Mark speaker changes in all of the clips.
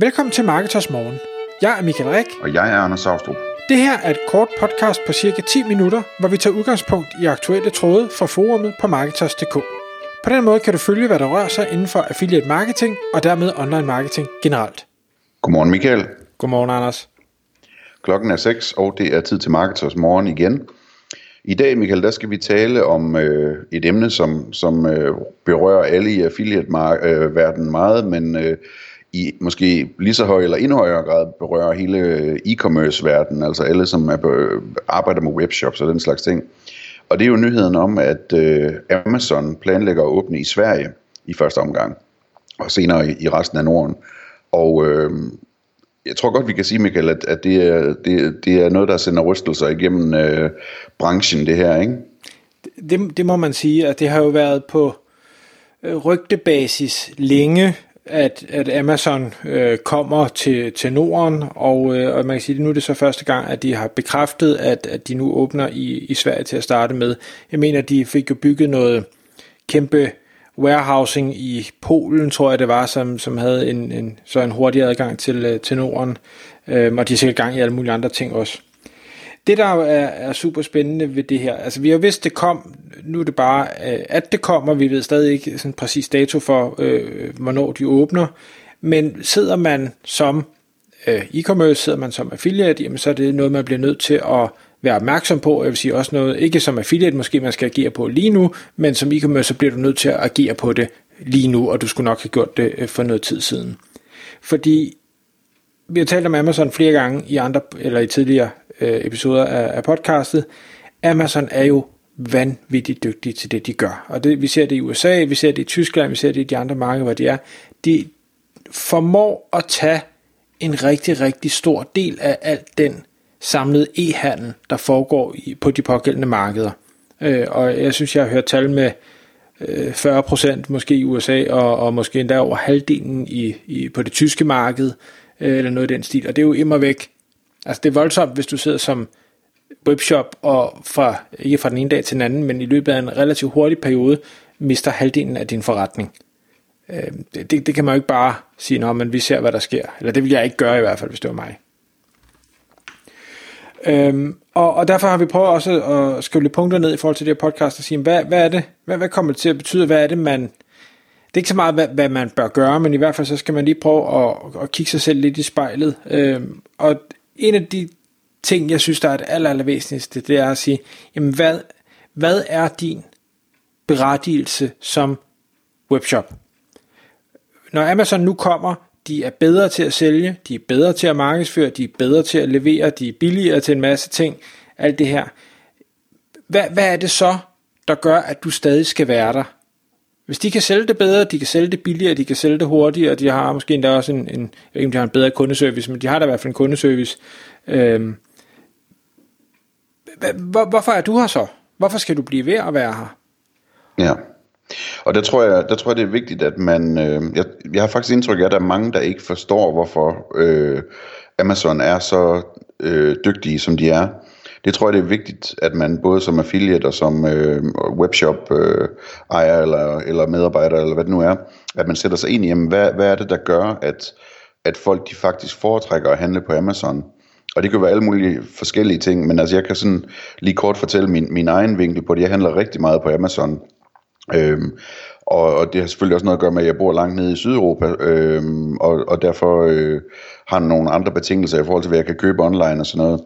Speaker 1: Velkommen til Marketers Morgen. Jeg er Michael Rik.
Speaker 2: Og jeg er Anders Saustrup.
Speaker 1: Det her er et kort podcast på cirka 10 minutter, hvor vi tager udgangspunkt i aktuelle tråde fra forumet på Marketers.dk. På den måde kan du følge, hvad der rører sig inden for affiliate marketing og dermed online marketing generelt.
Speaker 2: Godmorgen Michael.
Speaker 1: Godmorgen Anders.
Speaker 2: Klokken er 6, og det er tid til Marketers Morgen igen. I dag, Michael, der skal vi tale om øh, et emne, som, som øh, berører alle i affiliate-verdenen øh, meget, men øh, i måske lige så høj eller endnu højere grad berører hele øh, e-commerce-verdenen, altså alle, som er, øh, arbejder med webshops og den slags ting. Og det er jo nyheden om, at øh, Amazon planlægger at åbne i Sverige i første omgang, og senere i, i resten af Norden. Og øh, jeg tror godt, vi kan sige, Michael, at, at det, er, det, det er noget, der sender rystelser igennem øh, branchen, det her, ikke?
Speaker 1: Det, det må man sige, at det har jo været på øh, rygtebasis længe, at, at Amazon øh, kommer til, til Norden, og, øh, og man kan sige, at nu er det så første gang, at de har bekræftet, at, at de nu åbner i, i Sverige til at starte med. Jeg mener, de fik jo bygget noget kæmpe warehousing i Polen, tror jeg det var, som, som havde en, en, så en hurtig adgang til, øh, til Norden, øh, og de er sikkert gang i alle mulige andre ting også. Det, der er, er super spændende ved det her, altså vi har vidst, det kom, nu er det bare, øh, at det kommer, vi ved stadig ikke sådan præcis dato for, øh, hvornår de åbner, men sidder man som øh, e-commerce, sidder man som affiliate, jamen så er det noget, man bliver nødt til at være opmærksom på, jeg vil sige også noget, ikke som affiliate måske man skal agere på lige nu, men som e-commerce, så bliver du nødt til at agere på det lige nu, og du skulle nok have gjort det øh, for noget tid siden. Fordi vi har talt om Amazon flere gange i andre, eller i tidligere øh, episoder af, af podcastet. Amazon er jo vanvittigt dygtige til det, de gør. Og det, vi ser det i USA, vi ser det i Tyskland, vi ser det i de andre markeder, hvor de er. De formår at tage en rigtig, rigtig stor del af alt den samlede e-handel, der foregår i, på de pågældende markeder. Øh, og jeg synes, jeg har hørt tal med øh, 40% måske i USA, og, og måske endda over halvdelen i, i, på det tyske marked, øh, eller noget i den stil. Og det er jo immer væk. Altså det er voldsomt, hvis du sidder som webshop, og fra, ikke fra den ene dag til den anden, men i løbet af en relativt hurtig periode, mister halvdelen af din forretning. Øh, det, det kan man jo ikke bare sige, når men vi ser, hvad der sker. Eller det vil jeg ikke gøre i hvert fald, hvis det var mig. Øhm, og, og derfor har vi prøvet også at skrive lidt punkter ned i forhold til det her podcast og sige, hvad, hvad er det, hvad, hvad kommer det til at betyde, hvad er det, man, det er ikke så meget, hvad, hvad man bør gøre, men i hvert fald så skal man lige prøve at, at kigge sig selv lidt i spejlet. Øh, og en af de ting, jeg synes, der er det aller, aller væsentligste, det er at sige, jamen hvad, hvad er din berettigelse som webshop? Når Amazon nu kommer de er bedre til at sælge, de er bedre til at markedsføre, de er bedre til at levere, de er billigere til en masse ting, alt det her. Hvad, hvad er det så, der gør, at du stadig skal være der? Hvis de kan sælge det bedre, de kan sælge det billigere, de kan sælge det hurtigere, de har måske endda også en, en jeg ved ikke, om de har en bedre kundeservice, men de har da i hvert fald en kundeservice. Øhm, hvor, hvorfor er du her så? Hvorfor skal du blive ved at være her?
Speaker 2: Ja. Og der tror jeg, der tror jeg det er vigtigt, at man, øh, jeg, jeg har faktisk indtryk af, at der er mange, der ikke forstår, hvorfor øh, Amazon er så øh, dygtige, som de er. Det tror jeg, det er vigtigt, at man både som affiliate og som øh, webshop øh, ejer eller, eller medarbejder, eller hvad det nu er, at man sætter sig ind i, jamen, hvad, hvad er det, der gør, at, at folk de faktisk foretrækker at handle på Amazon. Og det kan være alle mulige forskellige ting, men altså jeg kan sådan lige kort fortælle min, min egen vinkel på det. Jeg handler rigtig meget på Amazon. Øhm, og, og det har selvfølgelig også noget at gøre med, at jeg bor langt nede i Sydeuropa, øhm, og, og derfor øh, har nogle andre betingelser i forhold til, hvad jeg kan købe online og sådan noget.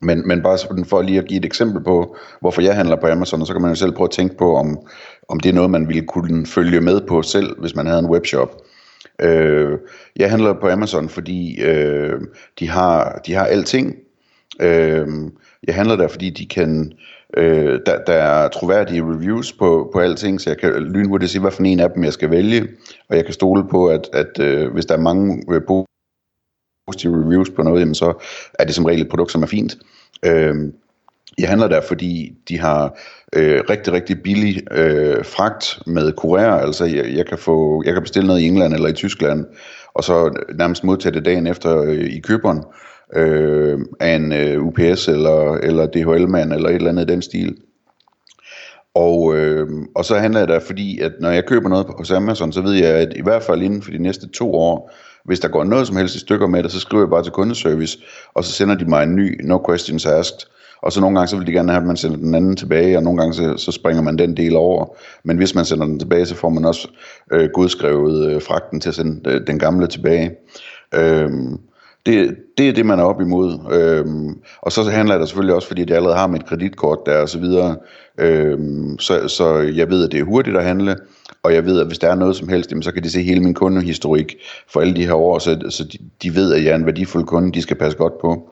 Speaker 2: Men, men bare sådan for lige at give et eksempel på, hvorfor jeg handler på Amazon, og så kan man jo selv prøve at tænke på, om, om det er noget, man ville kunne følge med på selv, hvis man havde en webshop. Øh, jeg handler på Amazon, fordi øh, de, har, de har alting. Øh, jeg handler der, fordi de kan Øh, der, der er troværdige reviews på, på alting, så jeg kan lynhurtigt sige, hvad for en af dem jeg skal vælge, og jeg kan stole på, at, at øh, hvis der er mange øh, positive reviews på noget, jamen, så er det som regel et produkt, som er fint. Øh, jeg handler der, fordi de har øh, rigtig, rigtig billig øh, fragt med kurér. Altså, jeg, jeg, kan få, jeg kan bestille noget i England eller i Tyskland, og så nærmest modtage det dagen efter øh, i køberen øh, af en øh, UPS eller, eller DHL-mand eller et eller andet i den stil. Og, øh, og så handler det der, fordi at når jeg køber noget hos Amazon, så ved jeg, at i hvert fald inden for de næste to år, hvis der går noget som helst i stykker med det, så skriver jeg bare til kundeservice, og så sender de mig en ny no questions asked. Og så nogle gange, så vil de gerne have, at man sender den anden tilbage, og nogle gange, så, så springer man den del over. Men hvis man sender den tilbage, så får man også øh, godskrevet øh, fragten til at sende øh, den gamle tilbage. Øh, det, det er det, man er op imod. Øhm, og så handler det selvfølgelig også, fordi jeg allerede har mit kreditkort der og så videre. Øhm, så, så jeg ved, at det er hurtigt at handle, og jeg ved, at hvis der er noget som helst, jamen, så kan de se hele min kundehistorik for alle de her år, så, så de, de ved, at jeg er en værdifuld kunde, de skal passe godt på.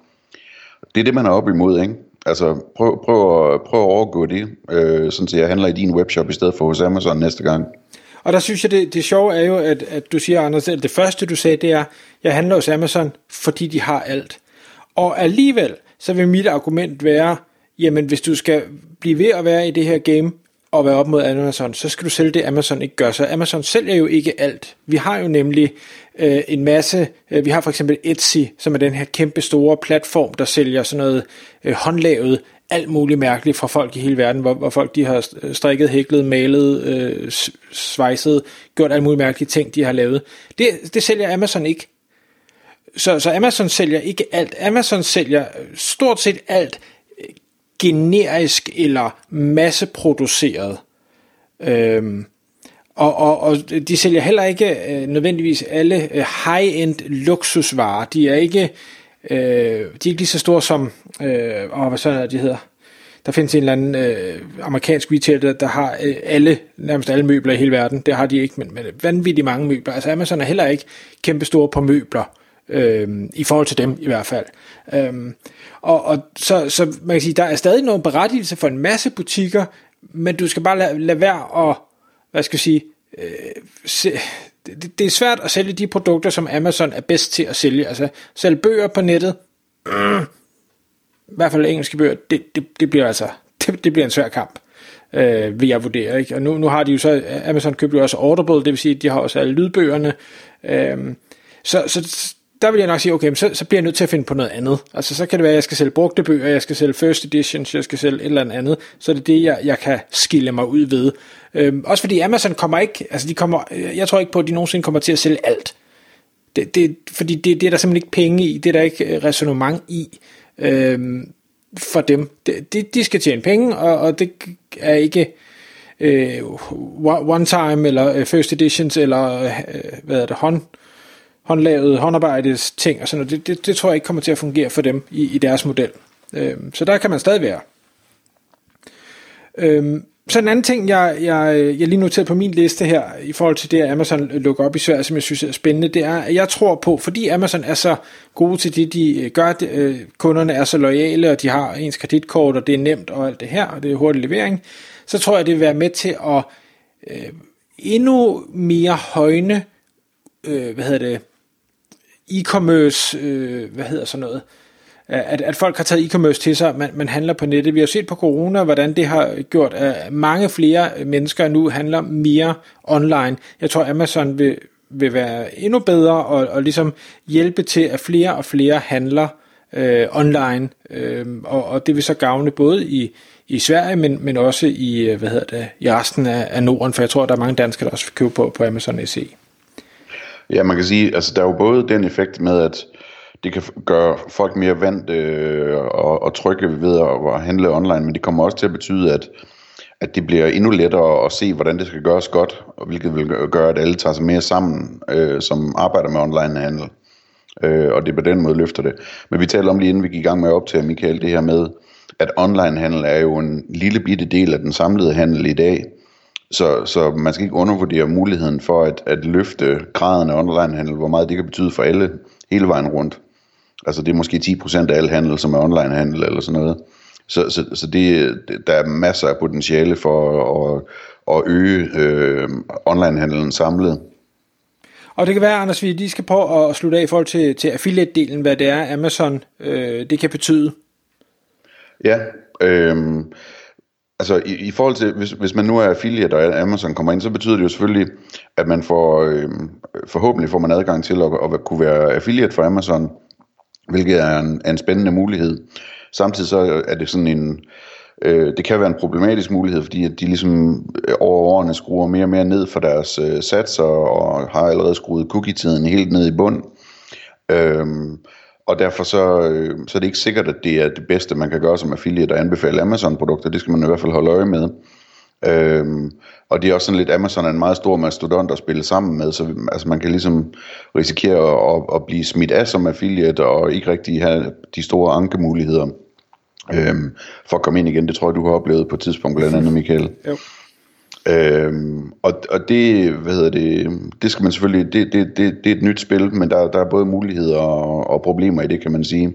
Speaker 2: Det er det, man er op imod, ikke? Altså, prøv, prøv, at, prøv at overgå det, øh, sådan at jeg handler i din webshop i stedet for hos Amazon næste gang.
Speaker 1: Og der synes jeg, det, det sjove er jo, at, at du siger, Anders, at det første du sagde, det er, jeg handler hos Amazon, fordi de har alt. Og alligevel, så vil mit argument være, jamen hvis du skal blive ved at være i det her game, at være op mod Amazon, så skal du sælge det, Amazon ikke gør. Så Amazon sælger jo ikke alt. Vi har jo nemlig øh, en masse, øh, vi har for eksempel Etsy, som er den her kæmpe store platform, der sælger sådan noget øh, håndlavet alt muligt mærkeligt fra folk i hele verden, hvor, hvor folk de har strikket, hæklet, malet, øh, svejset, gjort alle mulige mærkelige ting, de har lavet. Det, det sælger Amazon ikke. Så, så Amazon sælger ikke alt. Amazon sælger øh, stort set alt generisk eller masseproduceret. Øhm, og, og, og de sælger heller ikke øh, nødvendigvis alle øh, high-end luksusvarer. De er ikke Øh, de er ikke lige så store som, øh, og hvad så er de hedder? Der findes en eller anden øh, amerikansk retailer, der, der har øh, alle, nærmest alle møbler i hele verden. Det har de ikke, men, men vanvittigt mange møbler. Altså Amazon er heller ikke kæmpe store på møbler, øh, i forhold til dem i hvert fald. Øh, og, og så, så man kan sige, der er stadig noget berettigelse for en masse butikker, men du skal bare lade, lade være at, hvad skal jeg sige, øh, se, det, det er svært at sælge de produkter, som Amazon er bedst til at sælge. Altså, sælge bøger på nettet, øh, i hvert fald engelske bøger, det, det, det bliver altså, det, det bliver en svær kamp, øh, vil jeg vurdere. Ikke? Og nu, nu har de jo så, Amazon købte jo også Audible, det vil sige, at de har også alle lydbøgerne. Øh, så, så der vil jeg nok sige, okay, så, så bliver jeg nødt til at finde på noget andet. Altså, så kan det være, at jeg skal sælge brugte bøger, jeg skal sælge first editions, jeg skal sælge et eller andet, så det er det jeg, jeg kan skille mig ud ved. Øhm, også fordi Amazon kommer ikke, altså de kommer, øh, jeg tror ikke på, at de nogensinde kommer til at sælge alt. Det, det, fordi det, det er der simpelthen ikke penge i, det er der ikke øh, resonemang i øhm, for dem. De, de skal tjene penge, og, og det er ikke øh, one time, eller øh, first editions, eller øh, hvad er det, hånd, håndlavet, håndarbejdes ting og sådan noget. Det, det, det tror jeg ikke kommer til at fungere for dem i, i deres model. Øh, så der kan man stadig være. Øh, så en anden ting, jeg, jeg, jeg lige noteret på min liste her, i forhold til det, at Amazon lukker op i Sverige, som jeg synes er spændende, det er, at jeg tror på, fordi Amazon er så gode til det, de øh, gør, det, øh, kunderne er så lojale, og de har ens kreditkort, og det er nemt, og alt det her, og det er hurtig levering, så tror jeg, det vil være med til at øh, endnu mere højne, øh, hvad hedder det, e-commerce, øh, hvad hedder sådan noget, at, at folk har taget e-commerce til sig, man, man handler på nettet. Vi har set på corona, hvordan det har gjort, at mange flere mennesker nu handler mere online. Jeg tror, Amazon vil, vil være endnu bedre og, og ligesom hjælpe til, at flere og flere handler øh, online, øh, og, og det vil så gavne både i, i Sverige, men, men også i, øh, hvad hedder det, i resten af, af Norden, for jeg tror, der er mange danskere, der også vil købe på, på Amazon SE.
Speaker 2: Ja, man kan sige, altså der er jo både den effekt med, at det kan gøre folk mere vant øh, og, og trygge ved at, at handle online, men det kommer også til at betyde, at, at det bliver endnu lettere at se, hvordan det skal gøres godt, og hvilket vil gøre, at alle tager sig mere sammen, øh, som arbejder med online handel. Øh, og det på den måde løfter det. Men vi talte om lige inden vi gik i gang med at optage, Michael, det her med, at online handel er jo en lille bitte del af den samlede handel i dag. Så, så man skal ikke undervurdere muligheden for at, at løfte graden af onlinehandel, hvor meget det kan betyde for alle hele vejen rundt. Altså det er måske 10% af al handel, som er onlinehandel eller sådan noget. Så, så, så det, der er masser af potentiale for at, at øge øh, onlinehandelen samlet.
Speaker 1: Og det kan være, Anders, vi lige skal prøve at slutte af i forhold til, til affiliate-delen, hvad det er, Amazon øh, det kan betyde.
Speaker 2: Ja, øh, Altså i, i forhold til, hvis, hvis man nu er affiliate, og Amazon kommer ind, så betyder det jo selvfølgelig, at man får, øh, forhåbentlig får man adgang til at, at kunne være affiliate for Amazon, hvilket er en, er en spændende mulighed. Samtidig så er det sådan en, Øh, det kan være en problematisk mulighed, fordi at de ligesom øh, over årene skruer mere og mere ned for deres øh, satser, og har allerede skruet cookie-tiden helt ned i bund. Øh, og derfor så, øh, så er det ikke sikkert, at det er det bedste, man kan gøre som affiliate at anbefale Amazon-produkter. Det skal man i hvert fald holde øje med. Øhm, og det er også sådan lidt, Amazon er en meget stor mastodont at spille sammen med, så altså man kan ligesom risikere at, at, at blive smidt af som affiliate, og ikke rigtig have de store ankemuligheder øhm, for at komme ind igen. Det tror jeg, du har oplevet på et tidspunkt, blandt andet Michael. Jo. Øhm, og, og det, hvad hedder det, det skal man selvfølgelig, det, det, det, det er et nyt spil, men der, der er både muligheder og, og problemer i det, kan man sige.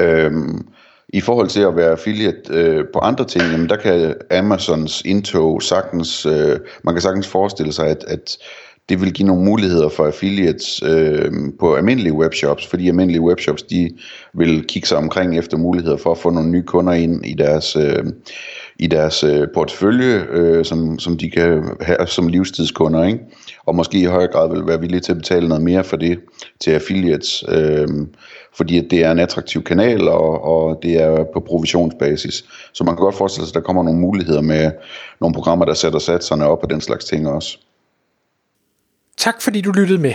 Speaker 2: Øhm, i forhold til at være affiliate øh, på andre ting, jamen der kan Amazons indtog sagtens, øh, man kan sagtens forestille sig, at, at det vil give nogle muligheder for affiliates øh, på almindelige webshops, fordi almindelige webshops, de vil kigge sig omkring efter muligheder for at få nogle nye kunder ind i deres, øh, i deres øh, portefølje, øh, som, som de kan have som livstidskunder, ikke? og måske i højere grad vil være villige til at betale noget mere for det til affiliates. Øh, fordi at det er en attraktiv kanal, og, og det er på provisionsbasis. Så man kan godt forestille sig, at der kommer nogle muligheder med nogle programmer, der sætter satserne op og den slags ting også.
Speaker 1: Tak fordi du lyttede med.